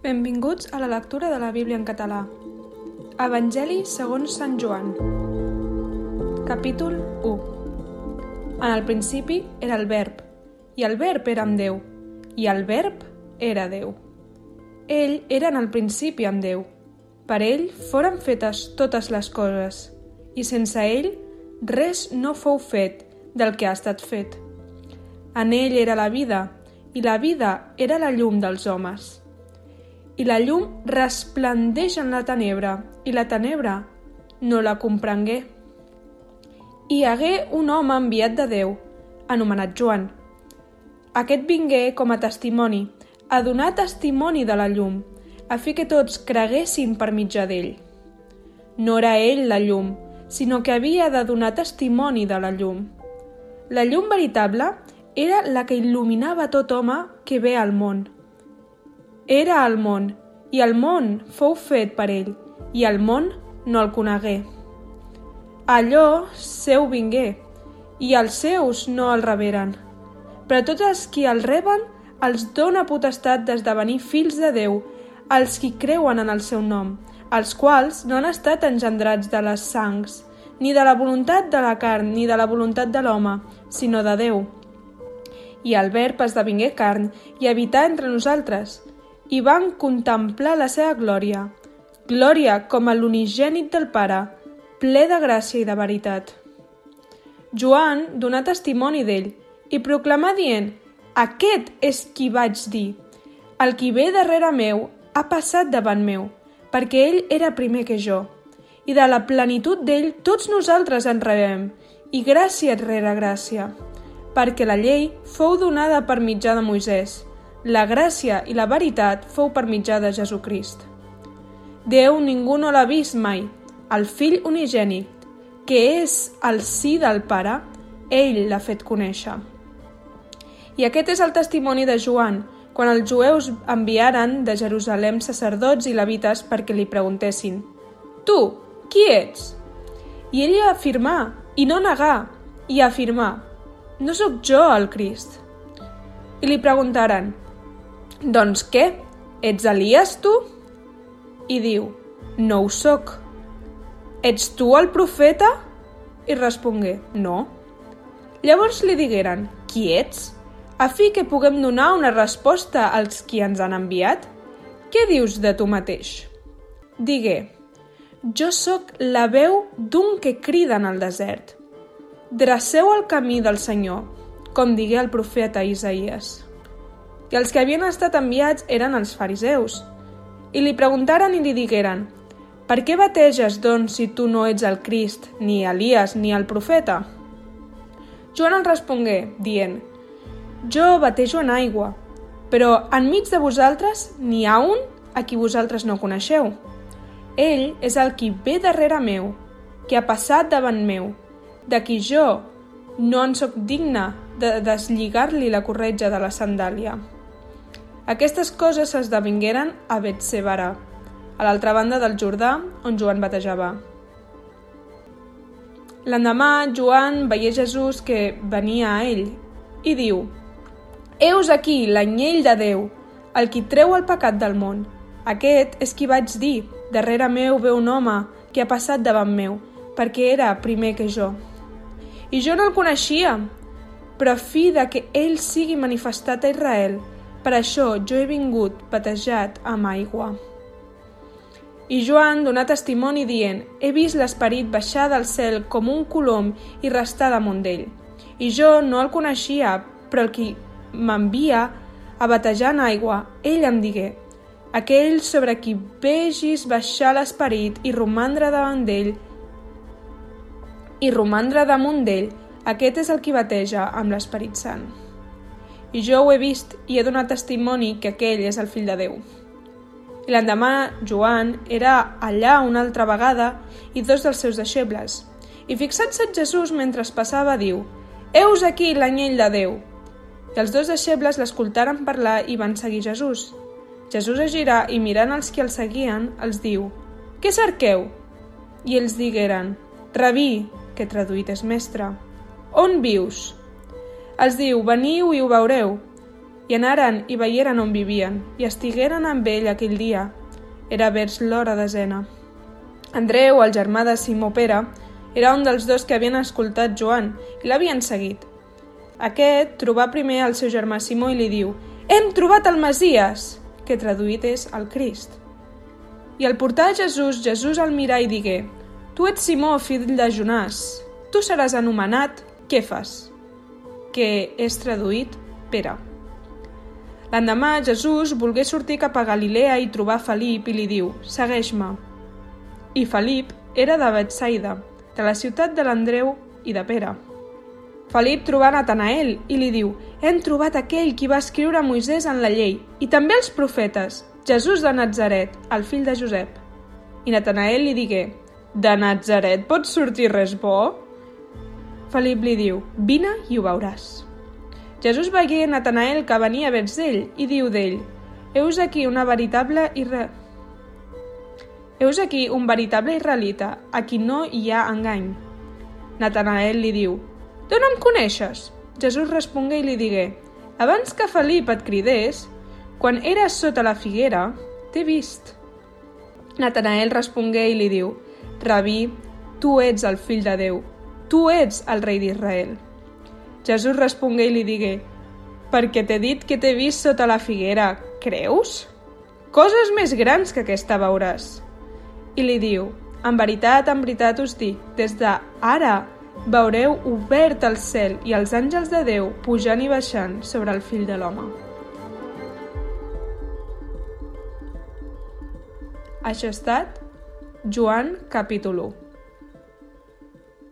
Benvinguts a la lectura de la Bíblia en català. Evangeli segons Sant Joan. Capítol 1. En el principi era el Verb, i el Verb era amb Déu, i el Verb era Déu. Ell era en el principi amb Déu. Per ell foren fetes totes les coses, i sense ell res no fou fet del que ha estat fet. En ell era la vida, i la vida era la llum dels homes i la llum resplendeix en la tenebra, i la tenebra no la comprengué. Hi hagué un home enviat de Déu, anomenat Joan. Aquest vingué com a testimoni, a donar testimoni de la llum, a fi que tots creguessin per mitjà d'ell. No era ell la llum, sinó que havia de donar testimoni de la llum. La llum veritable era la que il·luminava tot home que ve al món. Era al món, i el món fou fet per ell, i el món no el conegué. Allò seu vingué, i els seus no el reberen. Però tots els qui el reben els dona potestat d'esdevenir fills de Déu, els qui creuen en el seu nom, els quals no han estat engendrats de les sangs, ni de la voluntat de la carn, ni de la voluntat de l'home, sinó de Déu. I el verb esdevingué carn i habità entre nosaltres, i van contemplar la seva glòria, glòria com a l'unigènit del Pare, ple de gràcia i de veritat. Joan donà testimoni d'ell i proclamà dient «Aquest és qui vaig dir, el qui ve darrere meu ha passat davant meu, perquè ell era primer que jo, i de la plenitud d'ell tots nosaltres en rebem, i gràcia rere gràcia, perquè la llei fou donada per mitjà de Moisès, la gràcia i la veritat fou per mitjà de Jesucrist. Déu ningú no l'ha vist mai, el fill unigènit, que és el sí del Pare, ell l'ha fet conèixer. I aquest és el testimoni de Joan, quan els jueus enviaren de Jerusalem sacerdots i levites perquè li preguntessin «Tu, qui ets?» I ell afirmà, i no negar, i afirmà «No sóc jo el Crist». I li preguntaren doncs què? Ets Elias, tu? I diu, no ho sóc. Ets tu el profeta? I respongué, no. Llavors li digueren, qui ets? A fi que puguem donar una resposta als qui ens han enviat? Què dius de tu mateix? Digué, jo sóc la veu d'un que crida en el desert. Dreceu el camí del Senyor, com digué el profeta Isaías i els que havien estat enviats eren els fariseus. I li preguntaren i li digueren, «Per què bateges, doncs, si tu no ets el Crist, ni Elias, ni el profeta?» Joan en respongué, dient, «Jo batejo en aigua, però enmig de vosaltres n'hi ha un a qui vosaltres no coneixeu. Ell és el qui ve darrere meu, que ha passat davant meu, de qui jo no en sóc digne de deslligar-li la corretja de la sandàlia. Aquestes coses s'esdevingueren a Betsebara, a l'altra banda del Jordà, on Joan batejava. L'endemà, Joan veia Jesús que venia a ell i diu «Eus aquí, l'anyell de Déu, el qui treu el pecat del món. Aquest és qui vaig dir, darrere meu ve un home que ha passat davant meu, perquè era primer que jo. I jo no el coneixia, però fi de que ell sigui manifestat a Israel, per això jo he vingut batejat amb aigua. I Joan donà testimoni dient, he vist l'esperit baixar del cel com un colom i restar damunt d'ell. I jo no el coneixia, però el qui m'envia a batejar en aigua, ell em digué, aquell sobre qui vegis baixar l'esperit i romandre davant d'ell i romandre damunt d'ell, aquest és el qui bateja amb l'Esperit Sant i jo ho he vist i he donat testimoni que aquell és el fill de Déu. I l'endemà Joan era allà una altra vegada i dos dels seus deixebles. I fixant-se en Jesús mentre es passava, diu «Eus aquí l'anyell de Déu!» I els dos deixebles l'escoltaren parlar i van seguir Jesús. Jesús es gira i mirant els que el seguien, els diu «Què cerqueu?» I ells digueren «Rabí», que traduït és mestre, «on vius?» Els diu, veniu i ho veureu. I anaren i veieren on vivien, i estigueren amb ell aquell dia. Era vers l'hora desena. Andreu, el germà de Simó Pere, era un dels dos que havien escoltat Joan i l'havien seguit. Aquest trobà primer el seu germà Simó i li diu «Hem trobat el Masies!», que traduït és el Crist. I al portar a Jesús, Jesús el mirà i digué «Tu ets Simó, fill de Jonàs, tu seràs anomenat Kefas», que és traduït Pere. L'endemà, Jesús volgué sortir cap a Galilea i trobar Felip i li diu «Segueix-me». I Felip era de Betsaida, de la ciutat de l'Andreu i de Pere. Felip trobà Natanael i li diu «Hem trobat aquell qui va escriure Moisès en la llei i també els profetes, Jesús de Nazaret, el fill de Josep». I Natanael li digué «De Nazaret pot sortir res bo?» Felip li diu «Vine i ho veuràs». Jesús veia Natanael que venia vers ell i diu d'ell «Heus aquí una veritable irre... Heus aquí un veritable israelita, a qui no hi ha engany». Natanael li diu «D'on em coneixes?» Jesús respongué i li digué «Abans que Felip et cridés, quan eres sota la figuera, t'he vist». Natanael respongué i li diu «Rabí, tu ets el fill de Déu, tu ets el rei d'Israel». Jesús respongué i li digué, perquè t'he dit que t'he vist sota la figuera, creus? Coses més grans que aquesta veuràs. I li diu, en veritat, en veritat us dic, des de ara veureu obert el cel i els àngels de Déu pujant i baixant sobre el fill de l'home. Això ha estat Joan capítol 1.